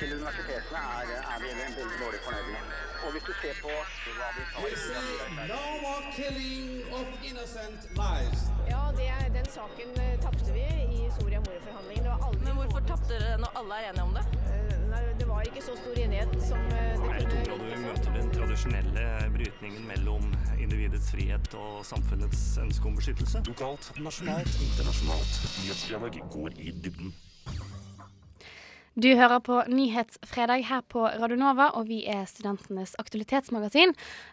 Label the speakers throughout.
Speaker 1: til universitetene er, er vi veldig dårlig fornøyd med. Og hvis du ser på hva vi tar
Speaker 2: We see no more killing of innocent lives.
Speaker 3: Ja, det, den saken eh, tapte vi i Soria Moria-forhandlingene. Det var aldri
Speaker 4: Men hvorfor tapte dere når alle er enige om det?
Speaker 3: Eh, Nei, det var ikke så stor enighet som eh, det kunne
Speaker 5: Jeg tror du møter den tradisjonelle brytningen mellom individets frihet og samfunnets ønske om beskyttelse. Lokalt, nasjonalt, internasjonalt. Nyhetsdialog går i dybden.
Speaker 6: Du hører på Nyhetsfredag her på Radio Nova, og vi er studentenes aktualitetsmagasin,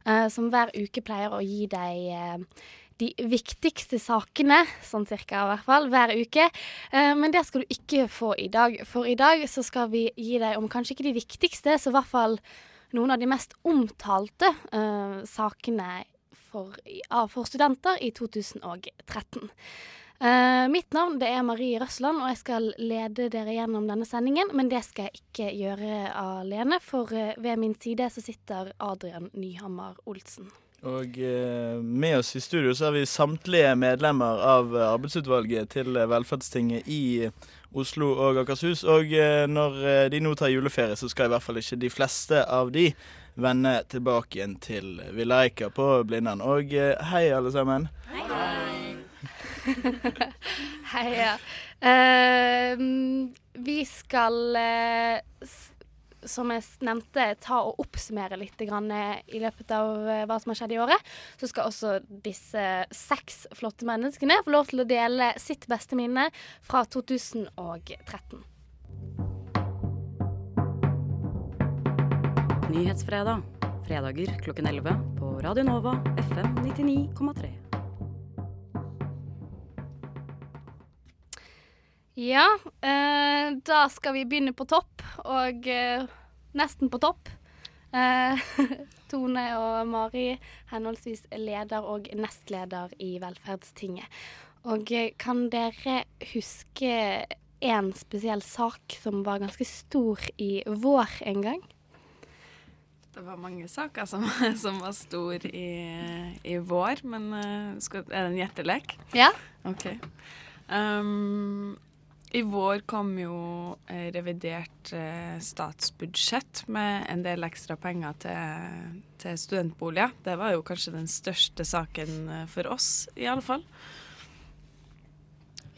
Speaker 6: eh, som hver uke pleier å gi deg eh, de viktigste sakene, sånn cirka i hvert fall, hver uke. Eh, men det skal du ikke få i dag, for i dag så skal vi gi deg om kanskje ikke de viktigste, så i hvert fall noen av de mest omtalte eh, sakene for, ja, for studenter i 2013. Eh, mitt navn det er Marie Røsland, og jeg skal lede dere gjennom denne sendingen. Men det skal jeg ikke gjøre alene, for eh, ved min side så sitter Adrian Nyhammer Olsen.
Speaker 7: Og uh, med oss i studio så har vi samtlige medlemmer av arbeidsutvalget til Velferdstinget i Oslo og Akershus. Og når de nå tar juleferie, så skal i hvert fall ikke de fleste av de vende tilbake igjen til Villa Eika på Blindern. Og hei, alle sammen.
Speaker 6: Heia. Uh, vi skal, uh, som jeg nevnte, ta og oppsummere litt grann, uh, i løpet av eh, hva som har skjedd i året. Så skal også disse seks flotte menneskene få lov til å dele sitt beste minne fra 2013.
Speaker 4: Nyhetsfredag. Fredager klokken 11 på Radio Nova FM 99,3.
Speaker 6: Ja, eh, da skal vi begynne på topp, og eh, nesten på topp. Eh, Tone og Mari, henholdsvis leder og nestleder i Velferdstinget. Og eh, kan dere huske en spesiell sak som var ganske stor i vår en gang?
Speaker 8: Det var mange saker som, som var stor i, i vår, men eh, skal, er det en gjettelek?
Speaker 6: Ja.
Speaker 8: OK. Um, I vår kom jo eh, revidert eh, statsbudsjett med en del ekstra penger til, til studentboliger. Det var jo kanskje den største saken eh, for oss, i alle fall.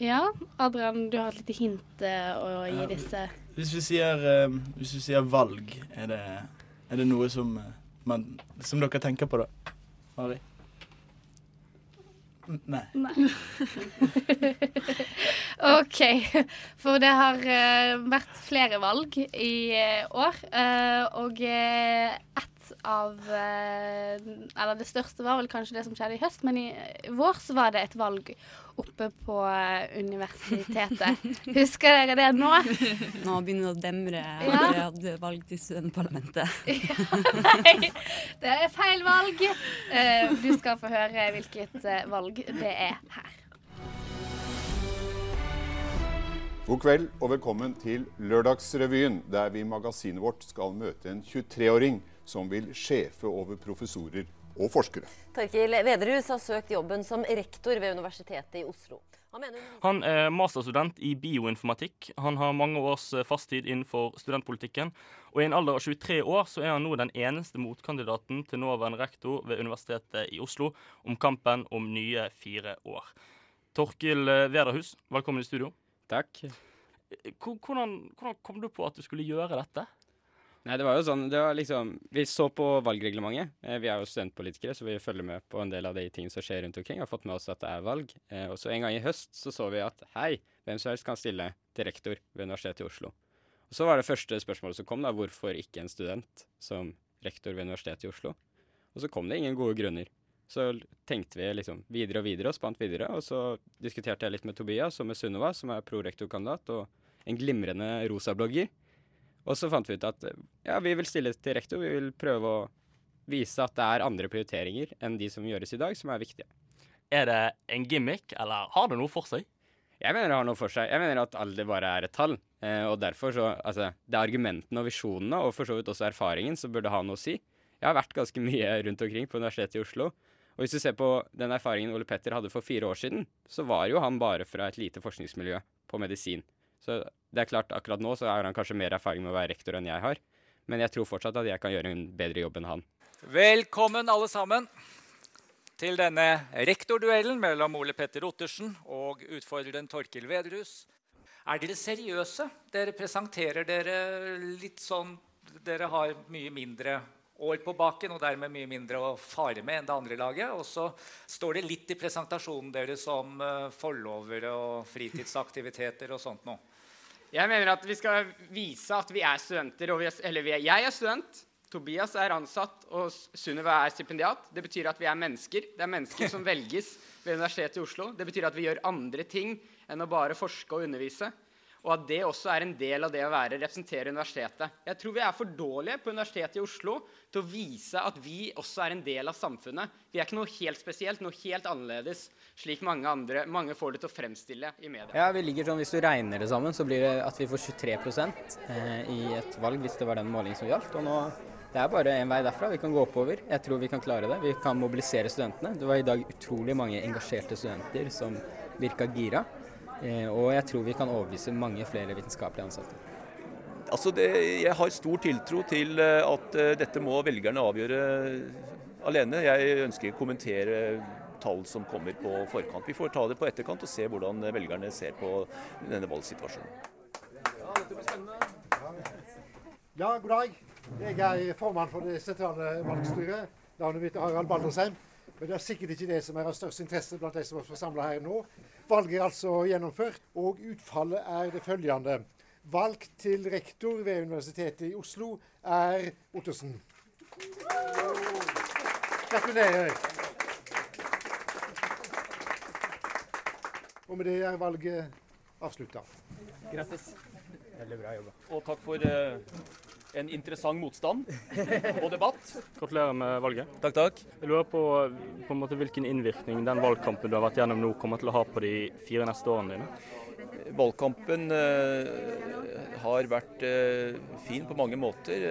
Speaker 6: Ja, Adrian, du har et lite hint å gi disse.
Speaker 7: Hvis vi sier, hvis vi sier valg, er det, er det noe som, man, som dere tenker på da? Mari? Nei.
Speaker 6: OK. For det har eh, vært flere valg i eh, år. eh, og eh, ett av eh, Eller det største var vel kanskje det som skjedde i høst, men i vår så var det et valg oppe på eh, universitetet. Husker dere det nå?
Speaker 4: Nå begynner det å demre.
Speaker 6: Ja.
Speaker 4: dere hadde valg til studentparlamentet.
Speaker 6: Ja, Nei, det er feil valg. Eh, du skal få høre hvilket eh, valg det er her.
Speaker 9: God kveld og velkommen til Lørdagsrevyen, der vi i magasinet vårt skal møte en 23-åring som vil sjefe over professorer og forskere.
Speaker 10: Torkil Vederhus har søkt jobben som rektor ved Universitetet i Oslo. Han mener
Speaker 5: Han er masterstudent i bioinformatikk. Han har mange års eh, fasttid innenfor studentpolitikken. Og i en alder av 23 år så er han nå den eneste motkandidaten til nåværende rektor ved Universitetet i Oslo om kampen om nye fire år. Torkil eh, Vederhus, velkommen i studio.
Speaker 11: Takk.
Speaker 5: Hvor- Hvordan, hvordan kom du på at du skulle gjøre dette?
Speaker 11: Nei, det var jo sånn, det var liksom, Vi så på valgreglementet. Eh, vi er jo studentpolitikere, så vi følger med på en del av de tingene som skjer rundt omkring. Har fått med oss at det er valg. Eh, og så en gang i høst så så vi at hei, hvem som helst kan stille til rektor ved Universitetet i Oslo. Og så var det første spørsmålet som kom, da, hvorfor ikke en student som rektor ved Universitetet i Oslo? Og så kom det ingen gode grunner. Så tenkte vi liksom videre og videre og spant videre, og så diskuterte jeg litt med Tobias og med Sunniva, som er prorektorkandidat og en glimrende rosablogger. Og så fant vi ut at ja, vi vil stille til rektor. Vi vil prøve å vise at det er andre prioriteringer enn de som gjøres i dag, som er viktige.
Speaker 5: Er det en gimmick, eller har det noe for seg?
Speaker 11: Jeg mener det har noe for seg. Jeg mener at alder bare er et tall. Eh, og derfor så Altså, det er argumentene og visjonene, og for så vidt også erfaringen, som burde ha noe å si. Jeg har vært ganske mye rundt omkring på Universitetet i Oslo. Og hvis du ser på den erfaringen Ole Petter hadde for fire år siden, så var jo han bare fra et lite forskningsmiljø på medisin. Så det er klart, akkurat nå så har han kanskje mer erfaring med å være rektor enn jeg har. Men jeg tror fortsatt at jeg kan gjøre en bedre jobb enn han.
Speaker 12: Velkommen alle sammen til denne rektorduellen mellom Ole Petter Ottersen og utfordreren Torkil Vedrus. Er dere seriøse? Dere presenterer dere litt sånn Dere har mye mindre år på baken og dermed mye mindre å fare med enn det andre laget. Og så står det litt i presentasjonen deres om uh, forlovere og fritidsaktiviteter og sånt noe.
Speaker 11: Jeg mener at vi skal vise at vi er studenter. Vi er, eller vi er, jeg er student, Tobias er ansatt, og Sunniva er stipendiat. Det betyr at vi er mennesker. Det er mennesker som velges ved Universitetet i Oslo. Det betyr at vi gjør andre ting enn å bare forske og undervise og at det også er en del av det å være, representere universitetet. Jeg tror vi er for dårlige på Universitetet i Oslo til å vise at vi også er en del av samfunnet. Vi er ikke noe helt spesielt, noe helt annerledes, slik mange andre mange får det til å fremstille i media.
Speaker 13: Ja, vi ligger sånn, Hvis du regner det sammen, så blir det at vi får 23 eh, i et valg, hvis det var den målingen som gjaldt. og nå det er bare en vei derfra. Vi kan gå oppover. Jeg tror vi kan klare det. Vi kan mobilisere studentene. Det var i dag utrolig mange engasjerte studenter som virka gira. Eh, og jeg tror vi kan overbevise mange flere vitenskapelige ansatte.
Speaker 14: Altså det, jeg har stor tiltro til eh, at eh, dette må velgerne avgjøre alene. Jeg ønsker ikke å kommentere tall som kommer på forkant. Vi får ta det på etterkant og se hvordan velgerne ser på denne valgsituasjonen.
Speaker 15: Ja, dette blir spennende. Ja, god dag. Jeg er formann for det sentrale valgstyret. Navnet mitt er Harald Baldersheim. Men det er sikkert ikke det som er av størst interesse blant de som er forsamla her nå. Valget er altså gjennomført, og utfallet er det følgende. Valgt til rektor ved Universitetet i Oslo er Ottersen. Gratulerer. Og med det er valget avslutta.
Speaker 13: Grattis. Veldig bra jobba.
Speaker 14: Og takk for eh, en interessant motstand og debatt.
Speaker 5: Gratulerer med valget.
Speaker 14: Takk, takk.
Speaker 5: Jeg lurer på, på en måte, hvilken innvirkning den valgkampen du har vært gjennom nå, kommer til å ha på de fire neste årene dine?
Speaker 14: Valgkampen eh, har vært eh, fin på mange måter.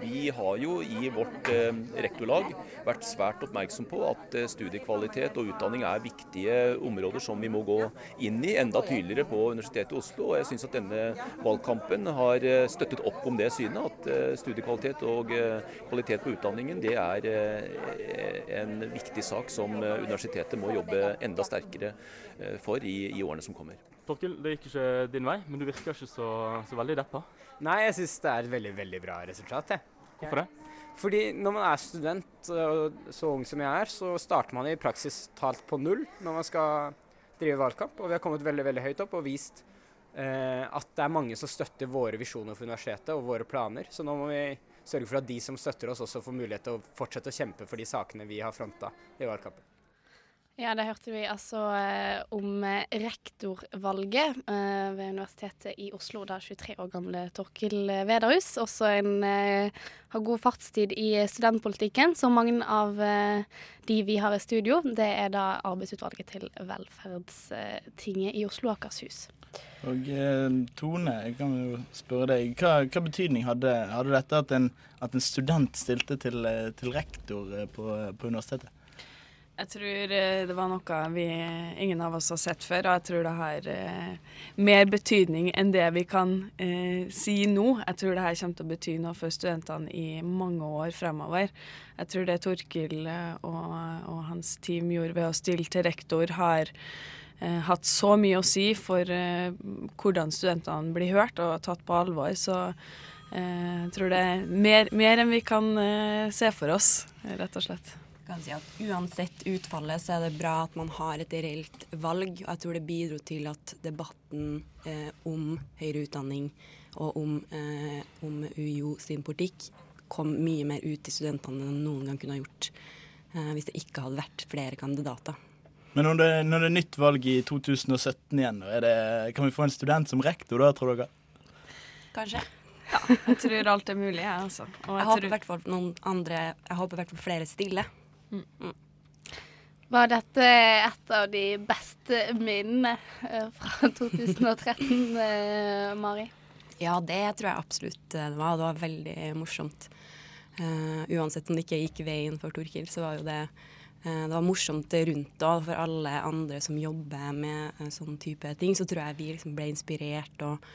Speaker 14: Vi har jo i vårt eh, rektorlag vært svært oppmerksom på at eh, studiekvalitet og utdanning er viktige områder som vi må gå inn i enda tydeligere på Universitetet i Oslo. Og jeg syns at denne valgkampen har eh, støttet opp om det synet, at studiekvalitet og kvalitet på utdanningen det er en viktig sak som universitetet må jobbe enda sterkere for i, i årene som kommer.
Speaker 5: Torkil, det gikk ikke din vei, men du virker ikke så, så veldig deppa.
Speaker 13: Nei, jeg syns det er et veldig, veldig bra resultat. Jeg.
Speaker 5: Hvorfor det?
Speaker 13: Fordi når man er student så ung som jeg er, så starter man i praksis talt på null når man skal drive valgkamp. Og vi har kommet veldig, veldig høyt opp og vist eh, at det er mange som støtter våre visjoner for universitetet og våre planer. Så nå må vi sørge for at de som støtter oss, også får mulighet til å fortsette å kjempe for de sakene vi har fronta i valgkampen.
Speaker 6: Ja, det hørte vi altså eh, om eh, rektorvalget eh, ved Universitetet i Oslo. Da 23 år gamle Torkil Vederhus. Også en eh, har god fartstid i studentpolitikken, som mange av eh, de vi har i studio. Det er da arbeidsutvalget til Velferdstinget i Oslo og Akershus.
Speaker 7: Og eh, Tone, jeg kan jo spørre deg, hva, hva betydning hadde, hadde dette at en, at en, student stilte til, til rektor på, på universitetet?
Speaker 8: Jeg tror eh, det var noe vi, ingen av oss har sett før, og jeg tror det har eh, mer betydning enn det vi kan eh, si nå. Jeg tror det her kommer til å bety noe for studentene i mange år fremover. Jeg tror det Torkil eh, og, og, hans team gjorde ved å stille til rektor, har eh, hatt så mye å si for eh, hvordan studentene blir hørt og tatt på alvor. Så jeg tror det er mer, mer enn vi kan se for oss, rett og slett
Speaker 16: kan si at Uansett utfallet så er det bra at man har et reelt valg. og Jeg tror det bidro til at debatten eh, om høyere utdanning og om, eh, om, UiO sin politikk kom mye mer ut til studentene enn noen gang kunne ha gjort eh, hvis det ikke hadde vært flere kandidater.
Speaker 7: Men når det, når det er nytt valg i 2017 igjen, det, kan vi få en student som rektor da, tror dere?
Speaker 16: Kanskje.
Speaker 8: Ja, jeg tror alt er mulig, jeg, altså.
Speaker 16: Og jeg, jeg håper i hvert fall noen andre Jeg håper i hvert fall flere stiller. Mm.
Speaker 6: Var dette et av de beste minnene eh, fra 2013, eh, Mari?
Speaker 16: Ja, det tror jeg absolutt det var. Det var veldig morsomt. Uh, uansett om det ikke gikk veien for Torkil, så var jo det eh, det var morsomt rundt da, for alle andre som jobber med eh, sånn type ting. Så tror jeg vi liksom ble inspirert og,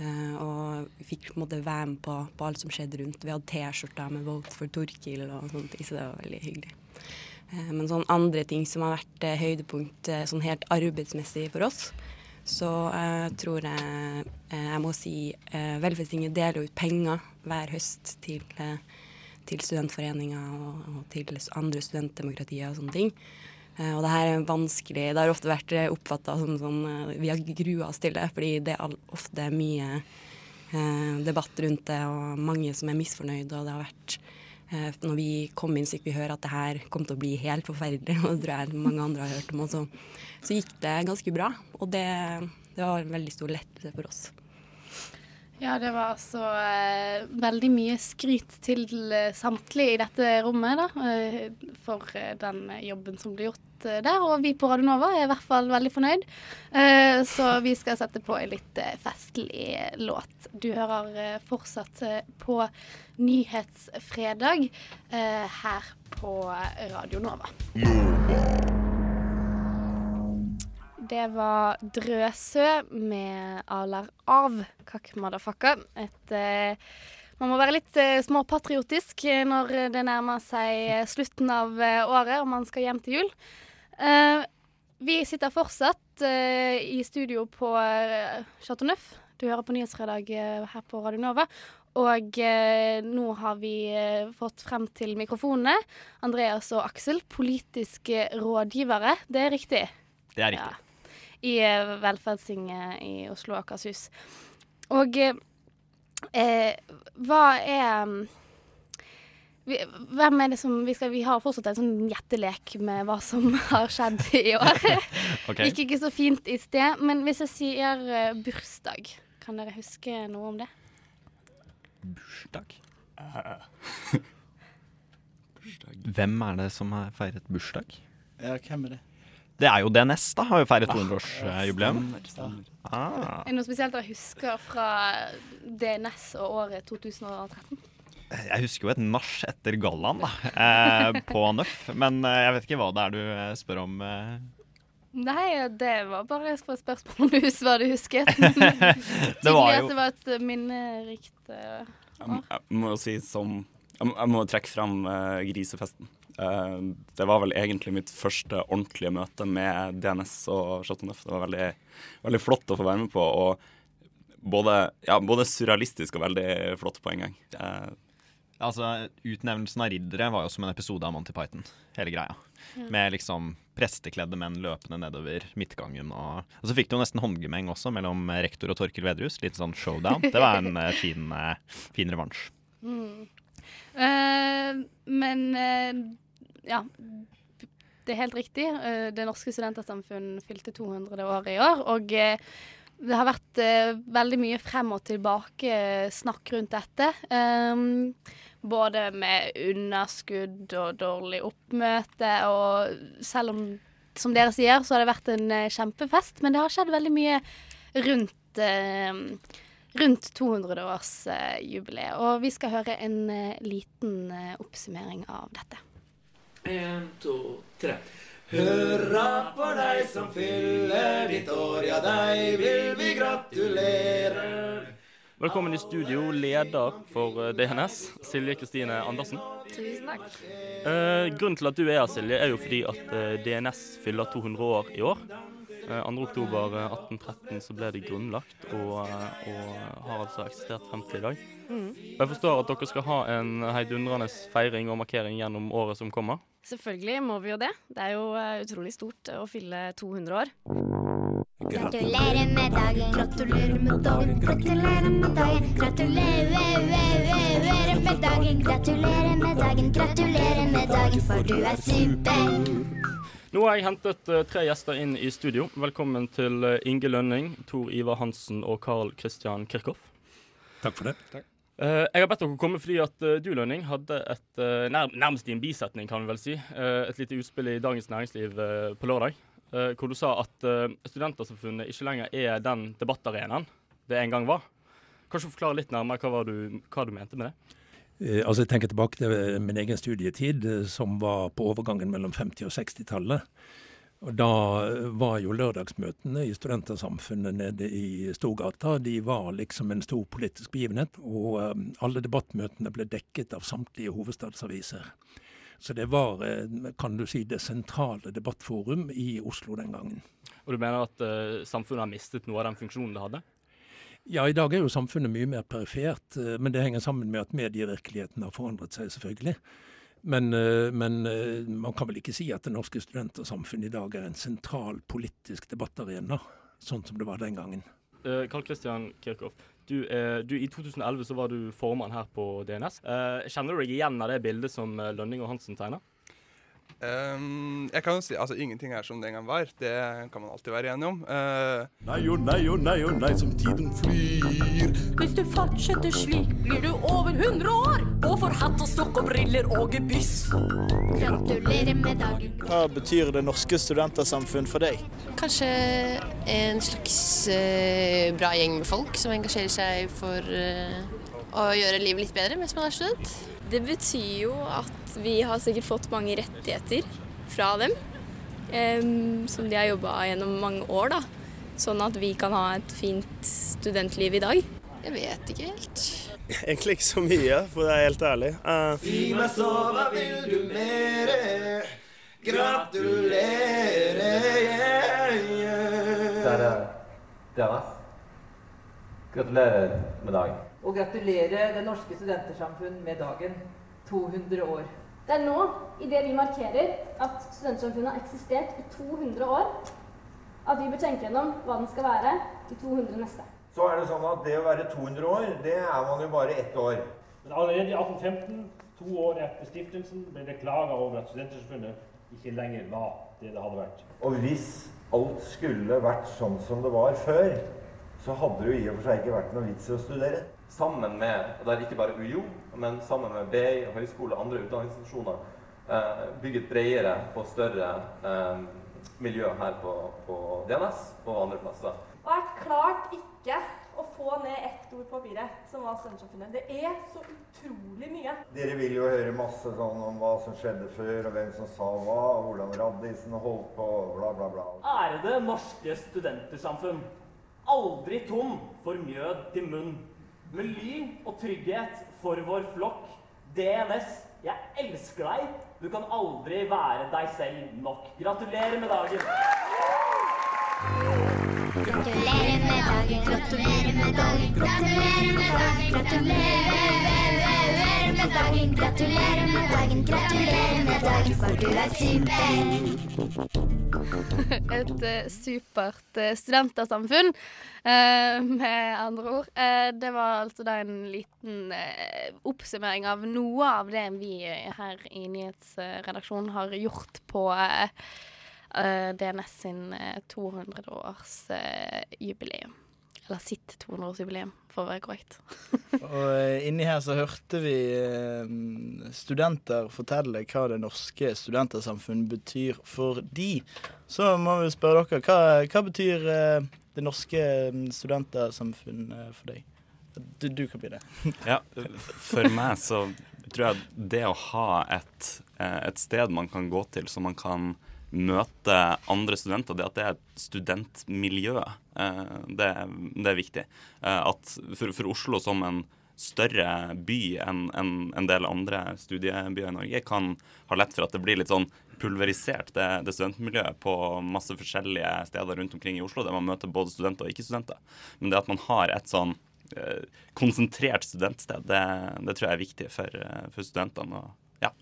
Speaker 16: eh, og fikk på en måte være med på, på alt som skjedde rundt. Vi hadde T-skjorter med 'Vote for Torkil' og ting, så det var veldig hyggelig. Eh, Men sånn andre ting som har vært eh, høydepunkt eh, sånn helt arbeidsmessig for oss, så eh, tror jeg jeg må si eh, Velferdstinget deler ut penger hver høst til, til studentforeninger og, og til andre studentdemokratier og sånne ting. Og det her er vanskelig. Det har ofte vært oppfatta som sånn Vi har grua oss til det, fordi det er ofte mye debatt rundt det, og mange som er misfornøyd, og det har vært når vi kom inn, så fikk vi høre at det her kom til å bli helt forferdelig, og det tror jeg mange andre har hørt om også. Så gikk det ganske bra, og det, det var en veldig stor lettelse for oss.
Speaker 6: Ja, det var altså eh, veldig mye skryt til eh, samtlige i dette rommet da, eh, for eh, den jobben som ble gjort eh, der. Og vi på Radio Nova er i hvert fall veldig fornøyd. Eh, så vi skal sette på en litt eh, festlig låt. Du hører fortsatt på Nyhetsfredag her på Radio Nova. Det var Drøsø med Alar av Kakk Madafakka. Et Man må være litt eh, småpatriotisk når det nærmer seg slutten av eh, året og man skal hjem til jul. Eh, vi sitter fortsatt uh, i studio på uh, Chateau Neuf. Du hører på Nyhetsfredag her på Radio Nova. Og nå har vi fått frem til mikrofonene Andreas og Aksel, politiske rådgivere. Det er riktig?
Speaker 17: Det er riktig.
Speaker 6: Ja. I Velferdstinget i Oslo og Akershus. Og hva er vi, hvem er det som vi, skal, vi har fortsatt en sånn gjettelek med hva som har skjedd i år.
Speaker 17: okay.
Speaker 6: Gikk ikke så fint i sted. Men hvis jeg sier uh, bursdag, kan dere huske noe om det?
Speaker 17: Bursdag? Hvem er det som har feiret bursdag?
Speaker 7: Ja, hvem er det?
Speaker 17: Det er jo DNS, da. Har jo feiret 200-årsjubileum. Ah.
Speaker 6: Er det noe spesielt dere husker fra DNS og året 2013?
Speaker 17: Jeg husker jo et nach etter gallaen da, eh, på Nøff, men eh, jeg vet ikke hva det er du eh, spør om. Eh.
Speaker 6: Nei, det var bare et spørsmål om du husker hva du husket.
Speaker 17: Det
Speaker 6: Tydelig
Speaker 17: var
Speaker 6: at det var et minnerikt eh,
Speaker 18: Jeg, må- jeg må si som Jeg må, trekke fram eh, grisefesten. Eh, det var vel egentlig mitt første ordentlige møte med DNS og Chateau Neuf. Det var veldig, veldig flott å få være med på. Og både, ja, både surrealistisk og veldig flott på en gang. Eh,
Speaker 17: Altså, Utnevnelsen av riddere var jo som en episode av Monty Python, hele greia.
Speaker 18: Mm.
Speaker 17: Med liksom prestekledde menn løpende nedover midtgangen. Og, og så fikk du jo nesten håndgemeng også mellom rektor og Torkil Vedrus. Litt sånn showdown. Det var en eh, fin, eh, fin revansj.
Speaker 6: Mm. Uh, men uh, ja. Det er helt riktig. Uh, det norske studentersamfunn fylte 200 år i år. Og det har vært eh, veldig mye frem og tilbake snakk rundt dette. Um, både med underskudd og dårlig oppmøte. Og selv om, som dere sier, så har det vært en eh, kjempefest. Men det har skjedd veldig mye rundt eh, rundt 200-årsjubileet. og vi skal høre en eh, liten eh, oppsummering av dette.
Speaker 2: En, to, tre. Hurra for deg som fyller ditt år, ja deg vil vi gratulere.
Speaker 5: Velkommen i studio, leder for eh, DNS, Silje Kristine Andersen.
Speaker 6: Tusen takk.
Speaker 5: Eh, grunnen til at du er her, Silje, er jo fordi at eh, DNS fyller 200 år i år. Eh, 2. oktober eh, 1813 så ble det grunnlagt, og, og har altså eksistert frem til i dag.
Speaker 3: Mm.
Speaker 5: Jeg forstår at dere skal ha en heidundrende feiring og markering gjennom året som kommer.
Speaker 3: Selvfølgelig må vi jo det. Det er jo utrolig stort å fylle 200 år.
Speaker 19: Gratulerer med dagen, gratulerer med dagen, gratulerer med dagen. Gratulerer med dagen, gratulerer med dagen, gratulerer med dagen, for du er super.
Speaker 5: Nå har jeg hentet eh, tre gjester inn i studio. Velkommen til eh, Inge Lønning, Tor Ivar Hansen og Carl Christian Kirchhoff.
Speaker 20: Takk for det.
Speaker 5: Takk. jeg har bedt dere komme fordi at eh, du, Lønning, hadde et eh, nærmest i en bisetning, kan vi vel si, eh, et lite utspill i Dagens Næringsliv eh, på lørdag. Eh, hvor du sa at uh, Studentersamfunnet ikke lenger er den debattarenaen det en gang var. Kanskje forklare litt nærmere hva, du, hva du mente med det?
Speaker 20: Eh, altså Jeg tenker tilbake til min egen studietid, eh, som var på overgangen mellom 50- og 60-tallet. Og Da var jo lørdagsmøtene i Studentersamfunnet nede i Storgata de var liksom en stor politisk begivenhet. Og eh, alle debattmøtene ble dekket av samtlige hovedstadsaviser. Så det var eh, kan du si, det sentrale debattforum i Oslo den gangen.
Speaker 5: Og du mener at uh, samfunnet har mistet noe av den funksjonen det hadde?
Speaker 20: Ja, i dag er jo samfunnet mye mer perifert, eh, men det henger sammen med at medievirkeligheten har forandret seg, selvfølgelig. Men, men man kan vel ikke si at det norske studentersamfunnet i dag er en sentral politisk debattarena, sånn som det var den gangen.
Speaker 5: Karl Christian Kirchhoff, du, eh, du, i 2011 så var du formann her på DNS. Eh, kjenner du deg igjen av det bildet som eh, Lønning og Hansen tegner?
Speaker 21: Ehm, jeg kan jo si, altså Ingenting er som det en gang var. Det kan man alltid være enig om. Uh,
Speaker 22: Nei og nei og nei og nei som tiden flyr.
Speaker 23: Hvis du fortsetter slik, blir du over 100 år og får hatt og stokk og briller og gebyss.
Speaker 19: Gratulerer med dagen.
Speaker 7: Hva betyr det norske studentersamfunn for deg?
Speaker 24: Kanskje en slags uh, bra gjeng med folk som engasjerer seg for uh, å gjøre livet litt bedre mens man er student.
Speaker 25: Det betyr jo at vi har sikkert fått mange rettigheter fra dem, em, som de har jobba gjennom mange år. da. Sånn at vi kan ha et fint studentliv i dag.
Speaker 24: Jeg vet ikke helt.
Speaker 26: Egentlig ikke så mye, for å være helt ærlig. Uh.
Speaker 2: Si meg så, hva vil du mere? Gratulere, yeah, yeah.
Speaker 27: Kjære DNS. Gratulerer med dagen.
Speaker 28: Og gratulere Det norske studentersamfunn med dagen. 200 år.
Speaker 29: Det er nå, idet vi markerer at studentsamfunnet har eksistert i 200 år, at vi bør tenke gjennom hva den skal være de 200 neste.
Speaker 30: Så er det sånn at det å være 200 år, det er man jo bare ett år.
Speaker 31: Men allerede i 1815, to år etter stiftelsen, ble det klaga over at Studentersamfunnet ikke lenger var det det hadde vært.
Speaker 30: Og hvis alt skulle vært sånn som det var før, så hadde det jo i og for seg ikke vært noe vits i å studere.
Speaker 27: Sammen med, og det er ikke bare UiO, men sammen med BI, høyskole og andre utdanningsinstitusjoner, eh, bygget bredere og større eh, miljø her på, på DNS og andre plasser.
Speaker 29: Og jeg klarte ikke å få ned ett ord på papiret, som var Studentsamfunnet. Det er så utrolig mye.
Speaker 30: Dere vil jo høre masse sånn om hva som skjedde før, og hvem som sa hva, og hvordan Raddisen holdt på, bla, bla, bla.
Speaker 32: Ærede norske studentersamfunn. Aldri tom for mjød til munn. Med lyn og trygghet for vår flokk. DNS, jeg elsker deg. Du kan aldri være deg selv nok. Gratulerer med dagen.
Speaker 19: Gratulerer med dagen, gratulerer med dagen, gratulerer med dagen, gratulerer med dagen, gratulerer med dagen, gratulerer med dagen, for du er super.
Speaker 6: Et eh, supert eh, studentersamfunn, eh, med andre ord. Det var altså da en liten oppsummering av noe av det vi her i nyhetsredaksjonen har gjort på DNS sin eh, 200-årsjubileum. Eller sitt 200-årsjubileum, for å være korrekt.
Speaker 7: Og eh, inni her så hørte vi eh, studenter fortelle hva det norske studentersamfunn betyr for de. Så må vi spørre dere, hva, hva betyr eh, det norske mm, studentersamfunn for deg? Du, du kan begynne.
Speaker 18: Ja, for meg så tror jeg det å ha et, et sted man kan gå til så man kan møte andre studenter, det at det er et studentmiljø, det, det er viktig. Eh, At for, for Oslo som en større by enn en, en del andre studiebyer i Norge, kan ha lett for at det blir litt sånn pulverisert, det, det studentmiljøet, på masse forskjellige steder rundt omkring i Oslo, der man møter både studenter og ikke-studenter. Men det at man har et sånn eh, konsentrert studentsted, det, det tror jeg er viktig for, eh, for studentene. Og, ja.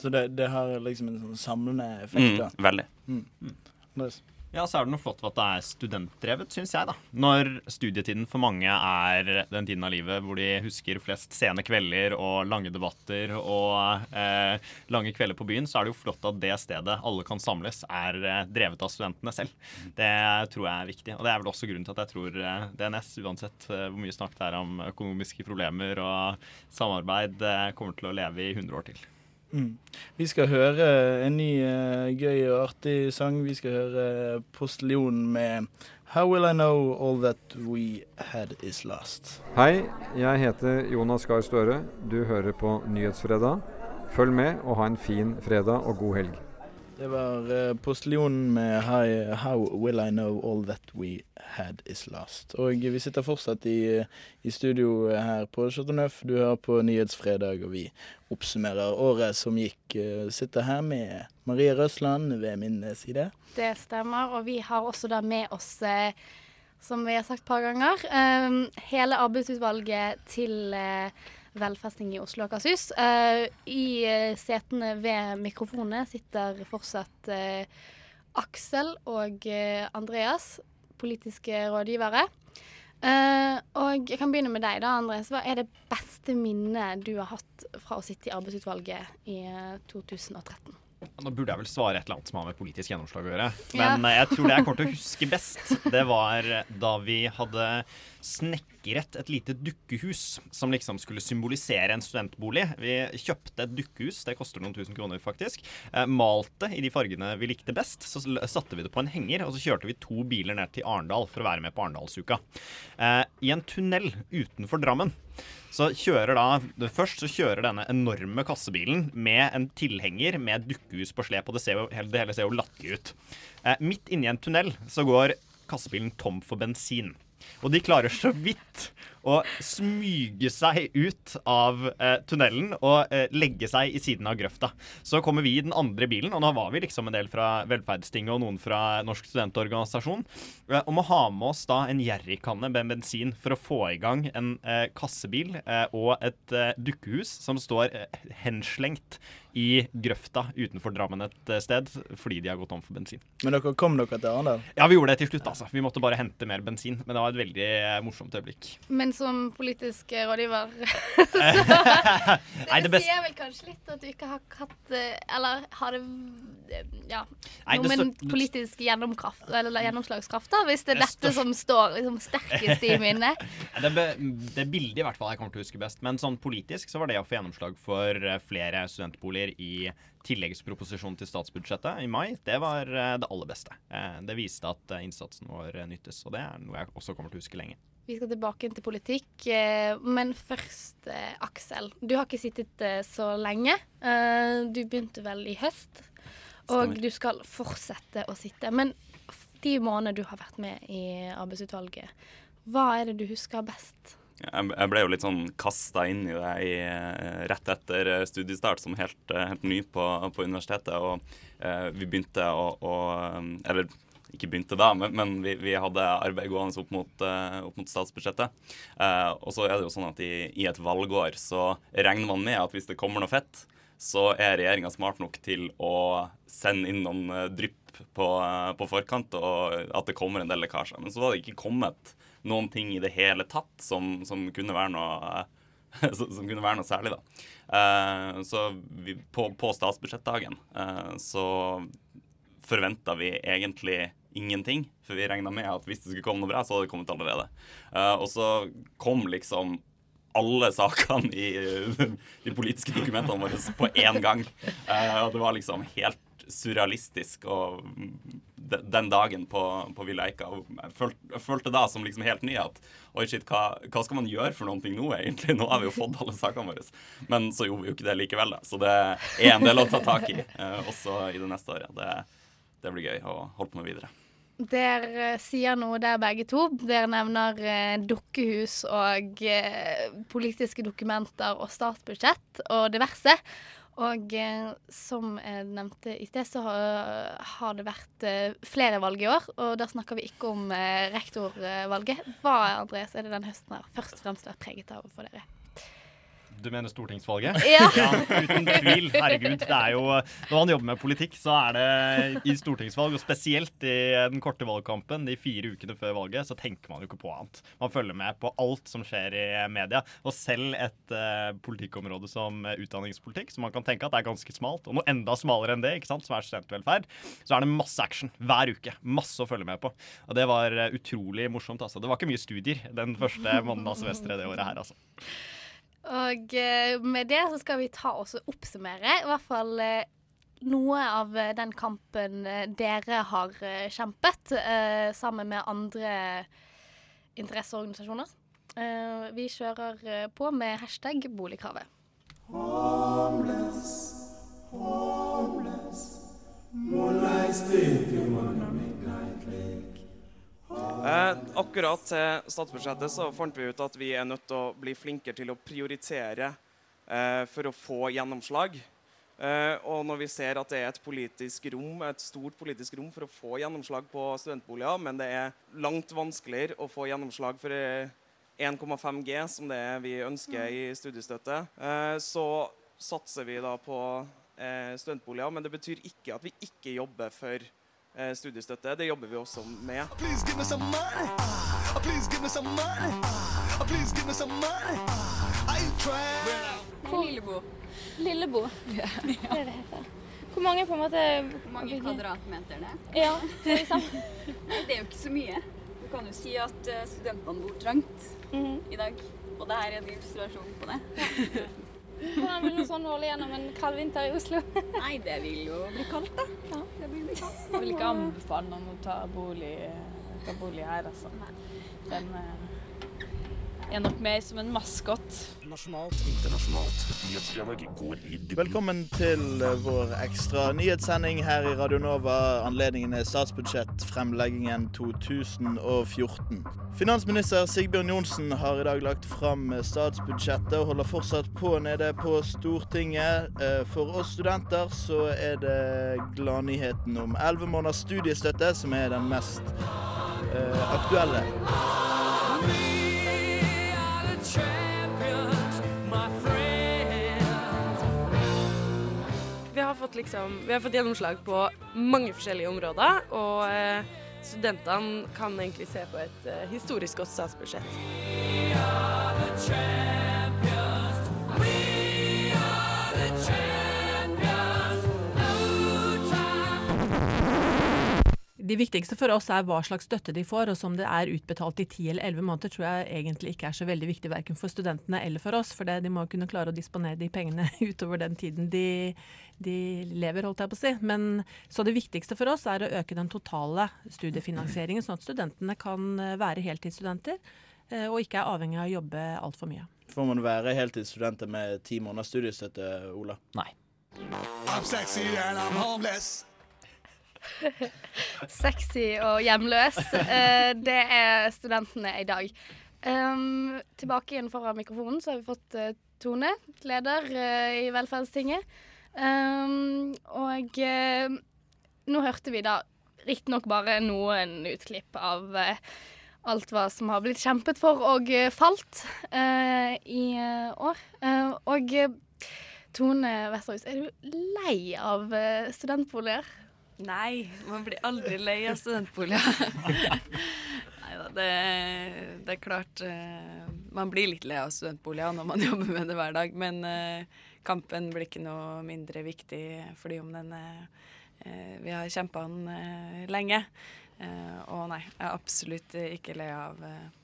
Speaker 7: Så det, det har liksom en sånn samlende effekt?
Speaker 18: Mm, veldig.
Speaker 7: Mm. Andres?
Speaker 17: Ja, så er det noe flott ved at det er studentdrevet, syns jeg, da. Når studietiden for mange er den tiden av livet hvor de husker flest sene kvelder og lange debatter og eh, lange kvelder på byen, så er det jo flott at det stedet alle kan samles, er eh, drevet av studentene selv. Det tror jeg er viktig. Og det er vel også grunnen til at jeg tror eh, DNS, uansett eh, hvor mye snakk det er om økonomiske problemer og samarbeid, kommer til å leve i 100 år til.
Speaker 7: Mm. Vi skal høre en ny uh, gøy og artig sang. Vi skal høre Postiljon med How Will I Know All That We Had Is Last.
Speaker 33: Hei, jeg heter Jonas Gahr Støre. Du hører på Nyhetsfredag. Følg med og ha en fin fredag og god helg.
Speaker 7: Det var uh, Postiljonen med Hi, How Will I Know All That We Had Is Last. Og vi sitter fortsatt i, i studio her på Chateauneuf. Du hører på Nyhetsfredag, og vi oppsummerer året som gikk. Uh, sitter her med Marie Røsland ved min side.
Speaker 6: Det stemmer, og vi har også da med oss eh, som vi har sagt et par ganger, eh, hele arbeidsutvalget til eh, velfesting i Oslo og Akershus. Eh, I eh, setene ved mikrofonene sitter fortsatt eh, Aksel og Andreas, politiske rådgivere. Og jeg kan begynne med deg, da, Andreas. Hva er det beste minnet du har hatt fra å sitte i arbeidsutvalget i eh, 2013?
Speaker 17: Nå burde jeg vel svare et eller annet som har med politisk gjennomslag å gjøre. Men ja. jeg tror det jeg kommer til å huske best, det var da vi hadde snekret et lite dukkehus som liksom skulle symbolisere en studentbolig. Vi kjøpte et dukkehus, det koster noen tusen kroner faktisk. Eh, malte i de fargene vi likte best. Så satte vi det på en henger, og så kjørte vi to biler ned til Arendal for å være med på Arendalsuka. Eh, I en tunnel utenfor Drammen. Så kjører da, Først så kjører denne enorme kassebilen med en tilhenger med dukkehus på slep, og det, jo, det hele ser jo latterlig ut. Eh, midt inni en tunnel så går kassebilen tom for bensin. Og de klarer så vidt å smyge seg ut av eh, tunnelen og eh, legge seg i siden av grøfta. Så kommer vi i den andre bilen, og nå var vi liksom en del fra Velferdstinget og noen fra Norsk studentorganisasjon, eh, om å ha med oss da en jerrykanne med bensin for å få i gang en eh, kassebil eh, og et eh, dukkehus som står eh, henslengt i grøfta utenfor Drammen et sted fordi de har gått om for bensin.
Speaker 7: Men dere kom dere til Arendal?
Speaker 17: Ja, vi gjorde det til slutt, altså. Vi måtte bare hente mer bensin. Men det var et veldig morsomt øyeblikk.
Speaker 6: Men som politisk rådgiver
Speaker 17: Nei, det
Speaker 6: Det sier vel kanskje litt at du ikke har hatt eh, Eller har det eh, Ja.
Speaker 17: Nei,
Speaker 6: noe med
Speaker 17: står-
Speaker 6: politisk gjennomkraft, eller gjennomslagskraft, da, hvis det er
Speaker 17: Det
Speaker 6: dette som står liksom, sterkest i minnet.
Speaker 17: Det, be, det bildet i hvert fall jeg kommer til å huske best. Men sånn politisk så var det å få gjennomslag for eh, flere studentboliger i tilleggsproposisjonen til statsbudsjettet i mai, det var det aller beste. Det viste at innsatsen vår nyttes, og det er noe jeg også kommer til å huske lenge.
Speaker 6: Vi skal tilbake til politikk, eh, men først eh, Aksel. Du har ikke sittet eh, så lenge. Du begynte vel i høst, og
Speaker 18: Stemmer.
Speaker 6: du skal fortsette å sitte. Men de månedene du har vært med i arbeidsutvalget, hva er det du husker best?
Speaker 18: Jeg ble jo litt sånn kasta inn i det i, rett etter studiestart som helt, helt ny på, på universitetet. Og vi begynte å, å Eller ikke begynte da, men, men vi, vi hadde arbeid gående opp mot, eh, opp mot statsbudsjettet. Eh, og så er det jo sånn at i, i et valgår så regner man med at hvis det kommer noe fett, så er regjeringa smart nok til å sende inn noen eh, drypp på, på forkant, og at det kommer en del lekkasjer. Men så var det ikke kommet noen ting i det hele tatt som, som kunne være noe som kunne være noe særlig, da. Så vi, på, på statsbudsjettdagen så forventa vi egentlig ingenting. For vi regna med at hvis det skulle komme noe bra, så hadde det kommet allerede. Uh, og så kom liksom alle sakene i uh, de politiske dokumentene våre på én gang. Uh, og det var liksom helt surrealistisk og de- den dagen på, på Eika. Jeg følte, jeg følte da som liksom helt ny at oi shit, hva, hva skal man gjøre for noen ting nå, egentlig? Nå har vi jo fått alle sakene våre. Men så gjorde vi jo ikke det likevel, da. Så det er en del å ta tak i, uh, også i det neste året. Det, det blir gøy å holde på med videre.
Speaker 6: Dere eh, sier noe der begge to. Dere nevner eh, dukkehus og eh, politiske dokumenter og statsbudsjett og diverse. Og eh, som jeg nevnte i sted, så har, har det vært eh, flere valg i år. Og da snakker vi ikke om eh, rektorvalget. Hva Andreas, er det den høsten her først og fremst vært preget av for dere?
Speaker 17: Du mener stortingsvalget?
Speaker 6: Ja.
Speaker 17: Uten tvil. Herregud. Det er jo, når man jobber med politikk, så er det i stortingsvalg, og spesielt i den korte valgkampen, de fire ukene før valget, så tenker man jo ikke på annet. Man følger med på alt som skjer i media. Og selv et uh, politikkområde som utdanningspolitikk, som man kan tenke at er ganske smalt, og noe enda smalere enn det, ikke sant, som er studentvelferd, så er det masse action hver uke. Masse å følge med på. Og det var eh, utrolig morsomt, altså. Det var ikke mye studier den første måneden av semesteret det året her, altså.
Speaker 6: Og eh, med det så skal vi ta oss og oppsummere i hvert fall eh, noe av eh, den kampen dere har kjempet sammen med andre interesseorganisasjoner. Vi kjører på med hashtag boligkravet.
Speaker 22: Homeless, homeless. On a midnight lake.
Speaker 34: Eh, akkurat til statsbudsjettet så fant vi ut at vi er nødt til å bli flinkere til å prioritere eh, for å få gjennomslag. Eh, og når vi ser at det er et politisk rom, et stort politisk rom for å få gjennomslag på studentboliger, men det er langt vanskeligere å få gjennomslag for eh, 1,5 G, som det er vi ønsker i studiestøtte, eh, så satser vi da på eh, studentboliger. Men det betyr ikke at vi ikke jobber for eh, studiestøtte. Det jobber vi også med.
Speaker 22: Please give me some money. Please give me some money. Please give me some money. I ain't trying.
Speaker 35: Lillebo.
Speaker 29: Lillebo. Det er det heter. Hvor mange på en måte
Speaker 35: Hvor mange kvadratmeter det er?
Speaker 29: Ja.
Speaker 35: Nei, det er jo ikke så mye. Du kan jo si at eh, studentene bor trangt i dag. Og det her er en illustrasjon på det.
Speaker 29: Hvordan vil noe sånn holde gjennom en kald vinter i Oslo?
Speaker 35: Nei, det vil jo bli kaldt, da. Ja, det blir bli kaldt.
Speaker 36: Jeg vil ikke anbefale noen å ta bolig, ta bolig her, altså. Den er nok mer som en maskot.
Speaker 22: Nasjonalt, internasjonalt. Nyhetsfredag går i dybden.
Speaker 7: Velkommen til eh, vår ekstra nyhetssending her i Radio Nova. Anledningen er statsbudsjettfremleggingen 2014. Finansminister Sigbjørn Johnsen har i dag lagt fram statsbudsjettet og holder fortsatt på nede på Stortinget. Eh, For oss studenter så er det gladnyheten om 11 måneders studiestøtte som er den mest eh, aktuelle.
Speaker 37: Vi fått, liksom, vi har fått gjennomslag på mange forskjellige områder, og eh, studentene kan egentlig se på et eh, historisk godt statsbudsjett.
Speaker 38: De viktigste for oss er hva slags støtte de får, og som det er utbetalt i 10 eller 11 måneder, tror jeg egentlig ikke er så veldig viktig verken for studentene eller for oss. For det, de må kunne klare å disponere de pengene utover den tiden de, de lever, holdt jeg på å si. Men så det viktigste for oss er å øke den totale studiefinansieringen, sånn at studentene kan eh, være heltidsstudenter eh, og ikke er avhengig av å jobbe altfor mye.
Speaker 7: Får man være heltidsstudenter med ti måneders studiestøtte, Ola?
Speaker 38: Nei.
Speaker 22: I'm sexy and I'm homeless.
Speaker 6: Sexy og hjemløs. Eh, det er studentene i dag. Um, tilbake igjen foran mikrofonen så har vi fått eh, Tone, leder eh, i Velferdstinget. Um, og nå hørte vi da riktignok bare noen utklipp av alt hva som har blitt kjempet for og falt uh, i år. Uh, og Tone Vesterhus, er du lei av studentboliger?
Speaker 36: Nei, man blir aldri lei av studentboliger. Neida, det, det er klart eh, Man blir litt lei av studentboliger når man jobber med det hver dag, men eh, kampen blir ikke noe mindre viktig fordi om den eh, Vi har kjempa den lenge. Og nei, jeg er absolutt ikke lei av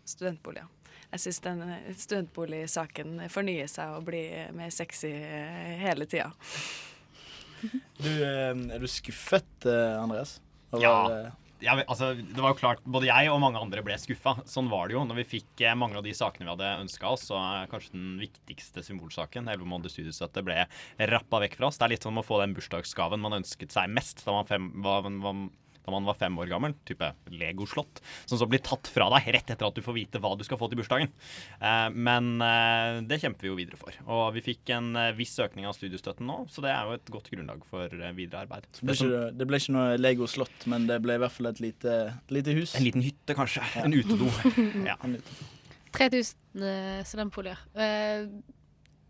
Speaker 36: studentboliger. Jeg syns den studentboligsaken fornyer seg og blir mer sexy hele tida.
Speaker 7: Du, eh, er du skuffet, eh, Andreas?
Speaker 17: Ja.
Speaker 7: eh,
Speaker 17: Ja, altså, det var jo klart, Både jeg og mange andre ble skuffa. Sånn var det jo når vi fikk mange av de sakene vi hadde ønska oss. Så eh, kanskje den viktigste symbolsaken, 11 måneders studiestøtte, ble rappa vekk fra oss. Det er litt som å få den bursdagsgaven man ønsket seg mest da man, fem, var, var, da man var fem år gammel, type Lego-slott, som så blir tatt fra deg rett etter at du får vite hva du skal få til bursdagen. Eh, men eh, det kjemper vi jo videre for. Og vi fikk en eh, viss økning av studiestøtten nå, så det er jo et godt grunnlag for videre arbeid.
Speaker 7: det, ble ikke, det ble ikke noe Lego-slott, men det ble i hvert fall et lite, lite hus.
Speaker 17: En liten hytte, kanskje. En utedo. ja.
Speaker 6: 3000 eh, studentboliger. Eh,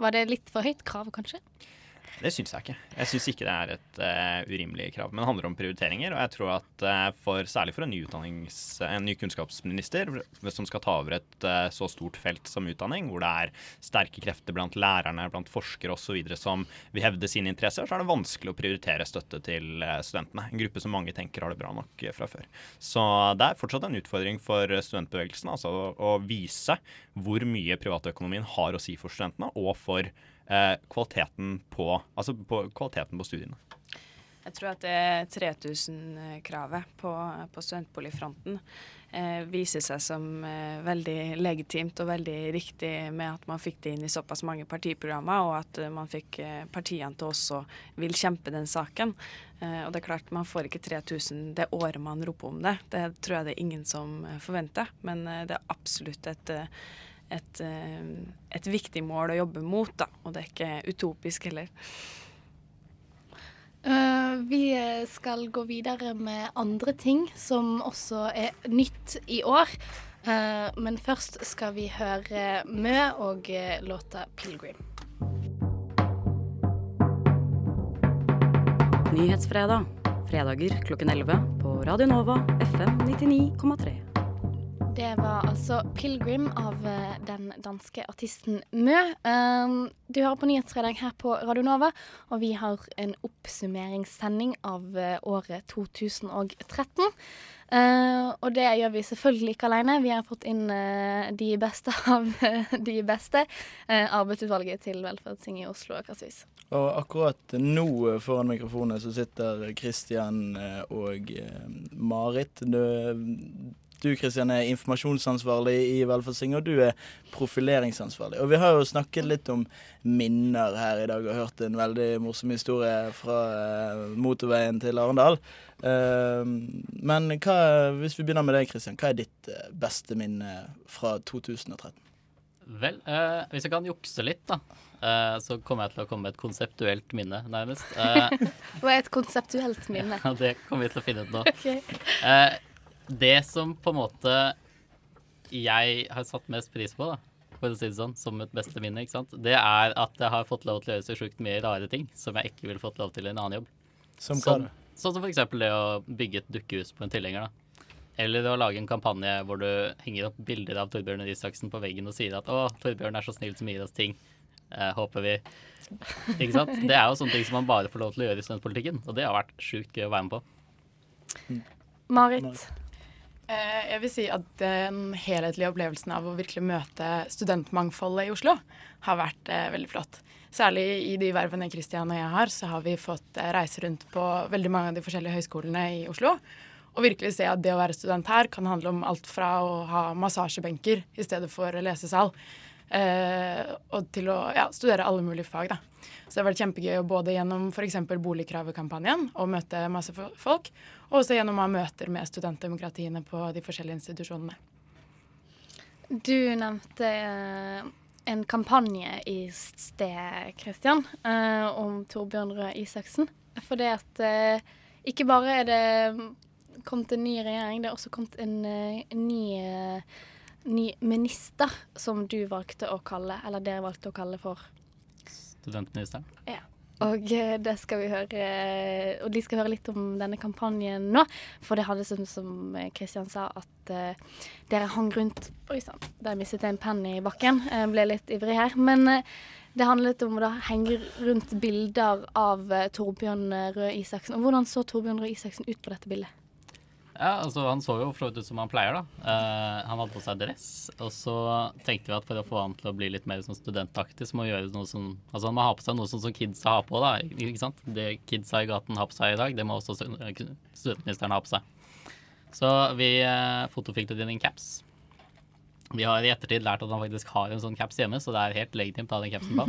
Speaker 6: var det litt for høyt krav, kanskje?
Speaker 17: Det syns jeg ikke. Jeg syns ikke det er et uh, urimelig krav. Men det handler om prioriteringer. Og jeg tror at uh, for, særlig for en ny, en ny kunnskapsminister som skal ta over et uh, så stort felt som utdanning, hvor det er sterke krefter blant lærerne, blant forskere osv. som vil hevde sine interesser, så er det vanskelig å prioritere støtte til studentene. En gruppe som mange tenker har det bra nok fra før. Så det er fortsatt en utfordring for studentbevegelsen altså, å, å vise hvor mye privatøkonomien har å si for studentene, og for eh, kvaliteten, på, altså på, kvaliteten på studiene.
Speaker 36: Jeg tror at det 3000-kravet på, på studentboligfronten eh, viser seg som eh, veldig legitimt og veldig riktig med at man fikk det inn i såpass mange partiprogrammer, og at man fikk eh, partiene til også vil kjempe den saken. Eh, og det er klart, man får ikke 3000 det året man roper om det. Det tror jeg det er ingen som eh, forventer, men det er absolutt et et, eh, et, viktig mål å jobbe mot, da. Og det er ikke utopisk heller.
Speaker 6: Uh, vi skal gå videre med andre ting som også er nytt i år. Uh, men først skal vi høre Mø og låta 'Pilgrim'.
Speaker 39: Nyhetsfredag. Fredager klokken 11 på Radio Nova FM 99,3.
Speaker 6: Det var altså 'Pilgrim' av eh, den danske artisten Mø. Um, du hører på Nyhetsfredag her på Radio Nova, og vi har en oppsummeringssending av uh, året 2013. Uh, og det gjør vi selvfølgelig ikke alene. Vi har fått inn uh, de beste av de beste. arbeidsutvalget til Velferdstinget i Oslo og Akershus.
Speaker 7: Og akkurat nå foran mikrofonen så sitter Kristian og Marit. Du, Kristian, er informasjonsansvarlig i Velferdsting, og du er profileringsansvarlig. Og vi har jo snakket litt om minner her i dag, og hørt en veldig morsom historie fra uh, motorveien til Arendal. Uh, men hva, hvis vi begynner med deg, Kristian, hva er ditt uh, beste minne fra 2013?
Speaker 40: Vel, hvis jeg kan jukse litt, da. så kommer jeg til å komme med et konseptuelt minne, nærmest.
Speaker 6: Hva er et konseptuelt minne?
Speaker 40: Ja, det kommer vi til å finne ut nå.
Speaker 6: Okay
Speaker 40: det som på en måte jeg har satt mest pris på, da, for å si det sånn, som et beste minne, ikke sant, det er at jeg har fått lov til å gjøre så sjukt mye rare ting som jeg ikke ville fått lov til i en annen jobb.
Speaker 7: Som hva?
Speaker 40: Sånn som for eksempel det å bygge et dukkehus på en tilhenger, da. Eller å lage en kampanje hvor du henger opp bilder av Torbjørn Isaksen på veggen og sier at 'Å, Torbjørn er så snill som gir oss ting'. Eh, håper vi. Ikke sant? Det er jo sånne ting som man bare får lov til å gjøre i studentpolitikken, og det har vært sjukt gøy å være med på.
Speaker 6: Marit.
Speaker 41: Eh, jeg vil si at den helhetlige opplevelsen av å virkelig møte studentmangfoldet i Oslo har vært eh, veldig flott. Særlig i de vervene Kristian og jeg har, så har vi fått eh, reise rundt på veldig mange av de forskjellige høyskolene i Oslo. Og virkelig se at det å være student her kan handle om alt fra å ha massasjebenker i stedet for lesesal, og til å ja, studere alle mulige fag. da. Så det har vært kjempegøy både gjennom f.eks. boligkravekampanjen å møte masse folk, og også gjennom å ha møter med studentdemokratiene på de forskjellige institusjonene.
Speaker 6: Du nevnte eh, en kampanje i sted, Kristian, eh, om Torbjørn Røe Isaksen. Det at eh, ikke bare er det kommet en ny regjering, det er også kommet en, en ny, ny minister, som du valgte å kalle, eller dere valgte å kalle for
Speaker 40: Studentministeren.
Speaker 6: Ja. Og eh, høre Og de skal høre litt om denne kampanjen nå. For det hadde sånn som Kristian sa, at uh, dere hang rundt Oi sann, der mistet jeg en penn i bakken. Jeg ble litt ivrig her. Men uh, det handlet om å henge rundt bilder av uh, Torbjørn Røe Isaksen. Og hvordan så Torbjørn Røe Isaksen ut på dette bildet?
Speaker 40: Ja, altså Han så jo for så vidt ut som han pleier. da. Uh, han hadde på seg dress. Og så tenkte vi at for å få han til å bli litt mer sånn studentaktig, så må han gjøre noe som Altså han må ha på seg noe sånn som kidsa har på. da, ikke sant? Det kidsa i gaten har på seg i dag, det må også studentministeren ha på seg. Så vi uh, fotofiklet inn en caps. Vi har i ettertid lært at han faktisk har en sånn caps hjemme, så det er helt legitimt å ha den capsen på.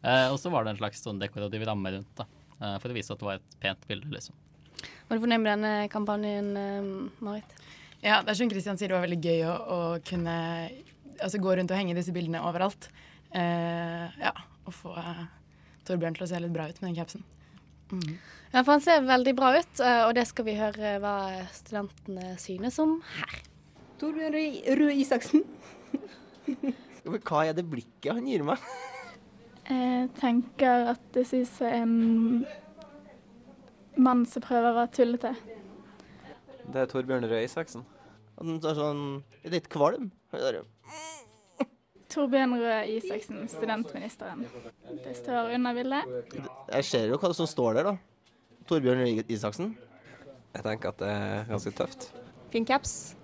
Speaker 40: Uh, og så var det en slags sånn dekorativ ramme rundt, da, uh, for å vise at det var et pent bilde, liksom.
Speaker 6: Var du fornøyd med denne kampanjen, eh, Marit?
Speaker 41: Ja, det er som Kristian sier, det var veldig gøy å, å kunne altså, gå rundt og henge disse bildene overalt. Uh, ja, og få uh, Torbjørn til å se litt bra ut med den capsen.
Speaker 6: Mm. Ja, for han ser veldig bra ut, og det skal vi høre hva studentene synes om her.
Speaker 42: Torbjørn Røe Isaksen. hva er det blikket han gir meg?
Speaker 43: Jeg tenker at det synes jeg er en mann som prøver å være tullete.
Speaker 42: Det er Torbjørn Røe Isaksen.
Speaker 44: Han er sånn litt kvalm.
Speaker 43: Torbjørn Røe Isaksen, studentministeren. Det står under bildet.
Speaker 44: Jeg ser jo hva som står der, da. Torbjørn Røe Isaksen.
Speaker 42: Jeg tenker at det er ganske tøft.
Speaker 45: Fin caps.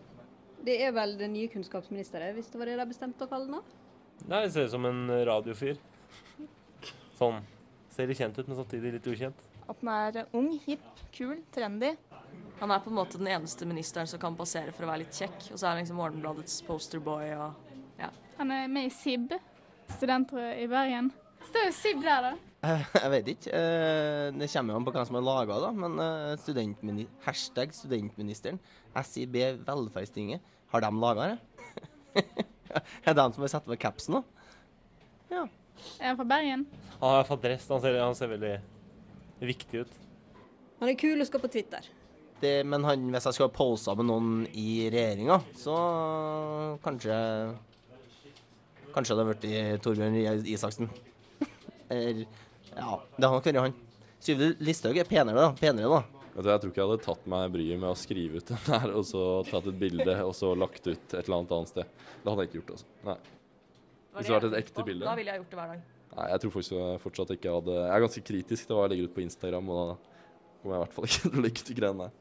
Speaker 45: Det er vel den nye kunnskapsministeren, hvis det var det de bestemte å kalle den?
Speaker 46: Nei, det ser ut som en radiofyr. Sånn. Ser litt kjent ut, men samtidig litt ukjent.
Speaker 47: At den er ung, hipp, kul, trendy.
Speaker 48: Han er på en måte den eneste ministeren som kan passere for å være litt kjekk. Og så er han liksom Morgenbladets posterboy og ja.
Speaker 43: Han er med i SIB, studenter i Bergen. Står jo SIB der, da.
Speaker 44: Eh, Jeg vet ikke. Eh, Det kommer jo an på hvem som har laga det, men eh, studentmini hashtag studentministeren, SIB Velferdstinget, har de laga det? er det de som har satt på capsen nå? Ja.
Speaker 43: Er han fra Bergen?
Speaker 46: Han har hvert dress. Han ser, han ser veldig viktig ut.
Speaker 45: Han er kul og skal på Twitter.
Speaker 44: Det, men han, hvis jeg skulle ha posa med noen i regjeringa, så kanskje Kanskje det hadde blitt Torbjørn Isaksen. Eller Ja, det hadde nok vært han. Syvde Listhaug er penere, da. Penere, da.
Speaker 49: Du, Jeg tror ikke jeg hadde tatt meg bryet med å skrive ut den der, og så tatt et bilde, og så lagt ut et eller annet annet sted. Det hadde jeg ikke gjort, altså. Nei. Hvis det hadde vært et ekte bilde.
Speaker 48: Da ville jeg gjort det hver dag.
Speaker 49: Nei, jeg tror faktisk fortsatt ikke hadde Jeg er ganske kritisk til hva jeg legger ut på Instagram, og da kommer jeg i hvert fall ikke til å legge ut de greiene der.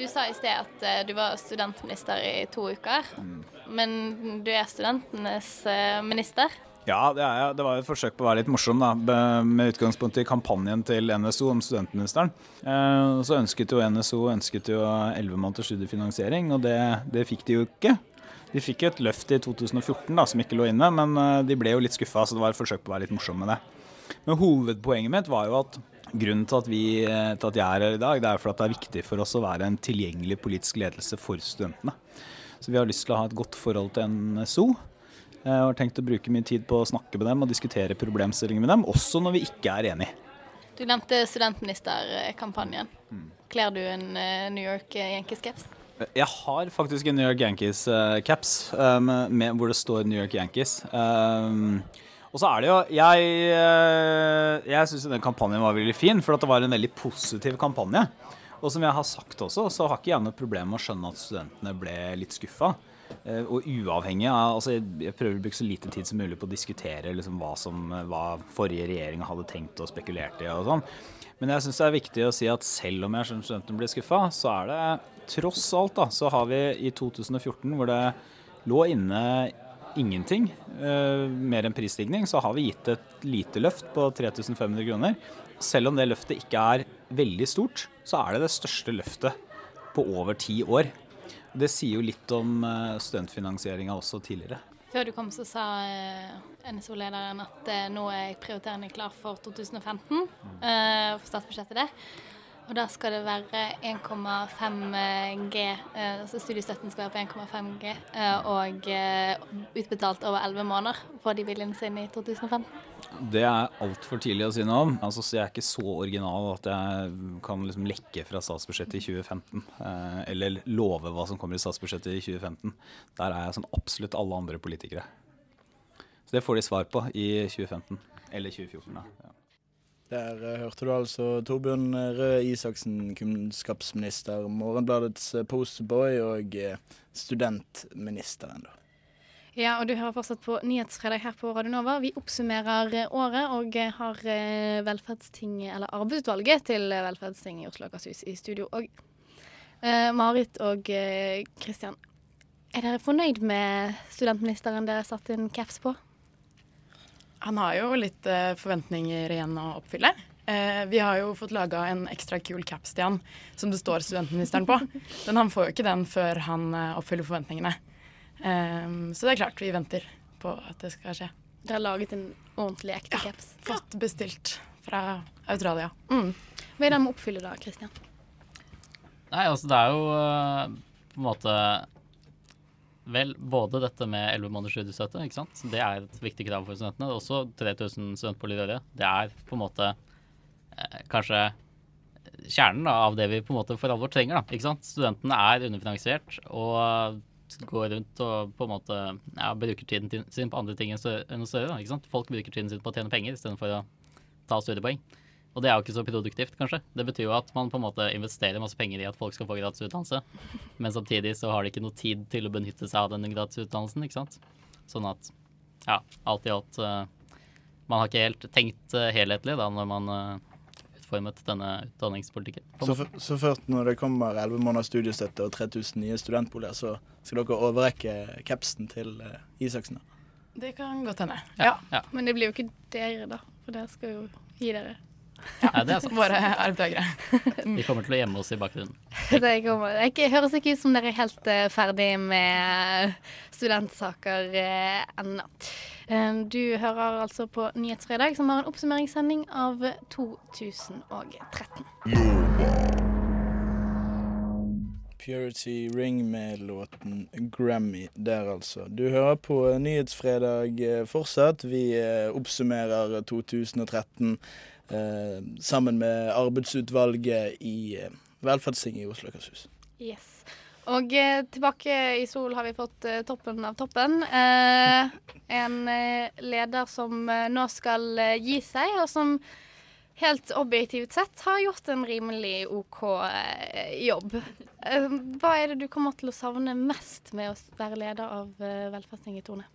Speaker 6: Du sa i sted at eh, du var studentminister i to uker. Men du er studentenes eh, minister.
Speaker 50: Ja, det er jeg. Det var et forsøk på å være litt morsom, da, med utgangspunkt i kampanjen til NSO om studentministeren. Eh, Så ønsket jo NSO ønsket jo 11 måneders studiefinansiering, og det, det fikk de jo ikke. De fikk et løft i 2014 da, som ikke lå inne, men eh, de ble jo litt skuffa, så det var et forsøk på å være litt morsom med det. Men hovedpoenget mitt var jo at grunnen til at, vi, eh, til at jeg er her i dag, det er for at det er viktig for oss å være en tilgjengelig politisk ledelse for studentene. Så vi har lyst til å ha et godt forhold til NSO. Jeg har tenkt å bruke mye tid på å snakke med dem og diskutere problemstillinger med dem, også når vi ikke er enige.
Speaker 6: Du nevnte studentministerkampanjen. Kler du en eh, New York Yankees-caps?
Speaker 50: Jeg har faktisk en New York Yankees-caps hvor det står New York Yankees. Um, og så er det jo Jeg, eh, jeg syns den kampanjen var veldig fin, for det var en veldig positiv kampanje. Og som jeg har sagt også, så har ikke jeg noe problem med å skjønne at studentene ble litt skuffa. Eh, Og uavhengig av altså jeg prøver å bruke så lite tid som mulig på å diskutere liksom hva, som, hva forrige regjering hadde tenkt og spekulert i og sånn. Men jeg syns det er viktig å si at selv om jeg skjønner studentene blir skuffa, så er det tross alt da, så har vi i 2014 hvor det lå inne ingenting, eh, mer enn prisstigning, så har vi gitt et lite løft på 3500 kroner. Selv om det løftet ikke er veldig stort, så er det det største løftet på over ti år. Det sier jo litt om eh, studentfinansieringa også tidligere.
Speaker 6: Før du kom, så sa eh, NSO-lederen at eh, nå er prioriteringene klar for 2015, eh, for statsbudsjettet det. Og da skal det være 1,5 G, eh, altså studiestøtten skal være på 1,5 G, eh, og eh, utbetalt over 11 måneder. på de viljene sine i 2015?
Speaker 50: Det er altfor tidlig å si noe om. Altså, så jeg er ikke så original at jeg kan liksom lekke fra statsbudsjettet i 2015. Eh, eller love hva som kommer i statsbudsjettet i 2015. Der er jeg som absolutt alle andre politikere. Så det får de svar på i 2015. Eller 2014, da. Ja.
Speaker 7: Der uh, hørte du altså Torbjørn Røe Isaksen, kunnskapsminister, Morgenbladets postboy og uh, studentministeren, da.
Speaker 6: Ja, og du hører fortsatt på Nyhetsfredag her på Radio Nova. Vi oppsummerer eh, året og eh, har uh, velferdsting, eller arbeidsutvalget til velferdsting i Oslo og Akershus i studio. Og eh, Marit og eh, Kristian, er dere fornøyd med studentministeren dere satte en caps på?
Speaker 41: Han har jo litt eh, forventninger igjen å oppfylle. Eh, vi har jo fått laga en ekstra kul caps til han som det står studentministeren på. Men han får jo ikke den før han eh, oppfyller forventningene. Eh, så det er klart vi venter på at det skal skje.
Speaker 6: Dere har laget en ordentlig ekte caps?
Speaker 41: Fått bestilt fra Australia. Mm.
Speaker 6: Hva er det de oppfyller oppfylle da, Kristian?
Speaker 40: Nei, altså det er jo eh, på en måte Vel, både dette med 11 måneders studiestøtte, ikke sant. Det er et viktig krav for studentene. Også 3000 studentboliger i året. Det er på en måte eh, kanskje kjernen da, av det vi på en måte for alvor trenger. da, ikke sant? Studentene er underfinansiert, og går rundt og på en måte ja, bruker tiden sin på andre ting enn å studere. Folk bruker tiden sin på å tjene penger istedenfor å ta studiepoeng. Og det er jo ikke så produktivt, kanskje. Det betyr jo at man på en måte investerer masse penger i at folk skal få gratis utdannelse, men samtidig så har de ikke noe tid til å benytte seg av denne gratisutdannelsen, ikke sant. Sånn at ja, alt i alt eh, Man har ikke helt tenkt eh, helhetlig da når man eh, utformet denne utdanningspolitikken.
Speaker 7: Så, så først når det kommer 11 måneders studiestøtte og 3000 nye studentboliger, så skal dere overrekke capsen til Isaksen? da?
Speaker 41: Det kan godt hende.
Speaker 40: Ja.
Speaker 6: Men det blir jo ikke dere, da. For dere skal jo gi dere.
Speaker 40: Ja, det er sant.
Speaker 41: Våre arvtakere.
Speaker 40: Vi kommer til å gjemme oss i bakgrunnen.
Speaker 6: Det kommer, det høres ikke ut som dere er helt eh, ferdig med studentsaker eh, ennå. Eh, du hører altså på Nyhetsfredag, som har en oppsummeringssending av 2013.
Speaker 7: Purity Ring med låten Grammy der, altså. Du hører på Nyhetsfredag eh, fortsatt. Vi eh, oppsummerer 2013 eh, sammen med arbeidsutvalget i eh, Velferdstinget i Oslo og Akershus.
Speaker 6: Yes. Og eh, tilbake i Sol har vi fått eh, toppen av toppen. Eh, en eh, leder som eh, nå skal eh, gi seg, og som helt objektivt sett har gjort en rimelig OK eh, jobb. Eh, hva er det du kommer til å savne mest med å være leder av eh, Velferdstinget, Tone?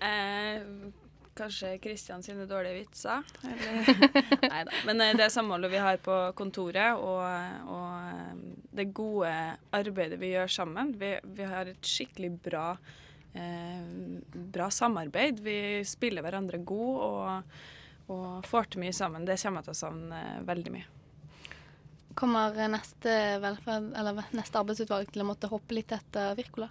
Speaker 36: Eh, kanskje Kristian sine dårlige vitser. Eller Nei da. Men eh, det samholdet vi har på kontoret, og, og eh, det gode arbeidet vi gjør sammen. Vi, vi har et skikkelig bra, eh, bra samarbeid. Vi spiller hverandre god og, og får til mye sammen. Det kommer jeg til å savne eh, veldig mye.
Speaker 6: Kommer neste, velferd, eller neste arbeidsutvalg til å måtte hoppe litt etter Wirkola?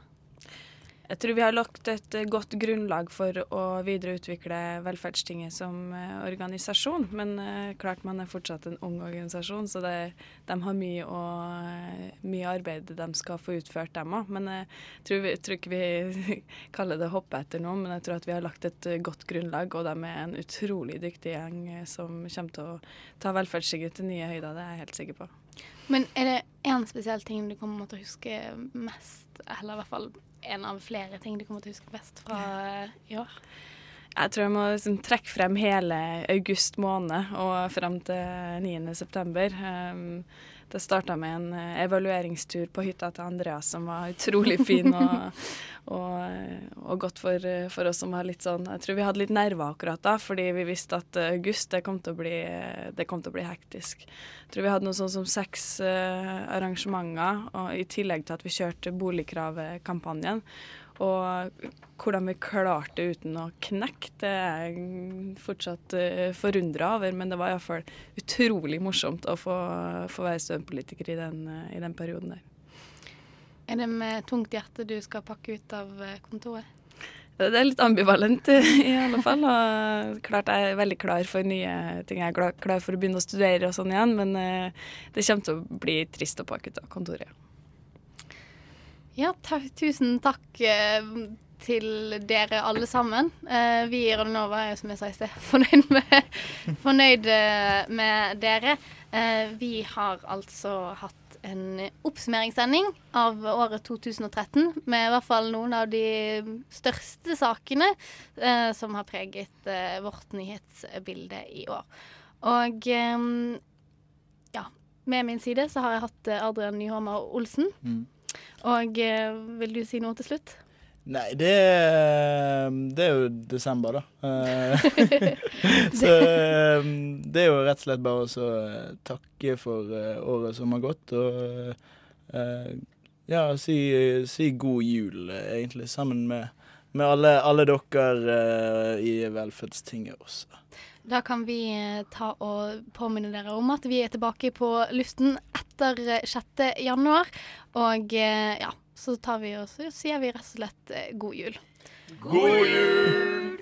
Speaker 36: Jeg tror vi har lagt et eh, godt grunnlag for å videreutvikle Velferdstinget som eh, organisasjon. Men eh, klart man er fortsatt en ung organisasjon, så det, de har mye, eh, mye arbeid de skal få utført, dem òg. Men jeg tror, vi, tror ikke vi kaller det hoppe etter noe, men jeg tror at vi har lagt et godt grunnlag, og de er en utrolig dyktig gjeng som kommer til å ta Velferdstinget til nye høyder. Det er jeg helt sikker på.
Speaker 6: Men er det én spesiell ting du kommer til å huske mest, eller i hvert fall en av flere ting du kommer til å huske best fra eh, i år?
Speaker 36: Jeg tror jeg må liksom trekke frem hele august måned og frem til 9. september. Um, det starta med en eh, evalueringstur på hytta til Andreas som var utrolig fin og, og, og godt for, eh, for oss som har litt sånn Jeg tror vi hadde litt nerver akkurat da, fordi vi visste at eh, august det kom til å bli, det kom til å bli hektisk. Jeg tror vi hadde noe sånn som seks eh, arrangementer, og i tillegg til at vi kjørte boligkravkampanjen. Og hvordan vi klarte det uten å knekke, det er jeg fortsatt uh, forundra over. Men det var iallfall utrolig morsomt å få, få være studentpolitiker i den, eh, i den perioden der.
Speaker 6: Er det med tungt hjerte du skal pakke ut av eh, kontoret?
Speaker 36: Det er litt ambivalent i alle fall. Og klart jeg er veldig klar for nye ting. Jeg er klar, for å begynne å studere og sånn igjen, men eh, det kommer til å bli trist å pakke ut av kontoret.
Speaker 6: Ja, ta tusen takk eh, til dere alle sammen. Eh, vi i Radionova er som jeg sa i sted, fornøyd med, fornøyd eh, med dere. Vi har altså hatt en oppsummeringssending av året 2013 med i hvert fall noen av de største sakene eh, som har preget eh, vårt nyhetsbilde i år. Og eh, ja, med min side så har jeg hatt Adrian Nyhammer Olsen.
Speaker 7: Mm.
Speaker 6: Og eh, vil du si noe til slutt?
Speaker 7: Nei, det, det er jo desember, da. Eh, så eh, det er jo rett og slett bare å eh, takke for eh, året som har gått, og eh, ja, si, si god jul, eh, egentlig, sammen med, med alle, alle dere eh, i Velferdstinget også.
Speaker 6: Da kan vi eh, ta og påminne dere om at vi er tilbake på luften etter eh, 6. januar. Og eh, ja, så tar vi og sier vi rett og slett eh, god jul.
Speaker 51: God jul!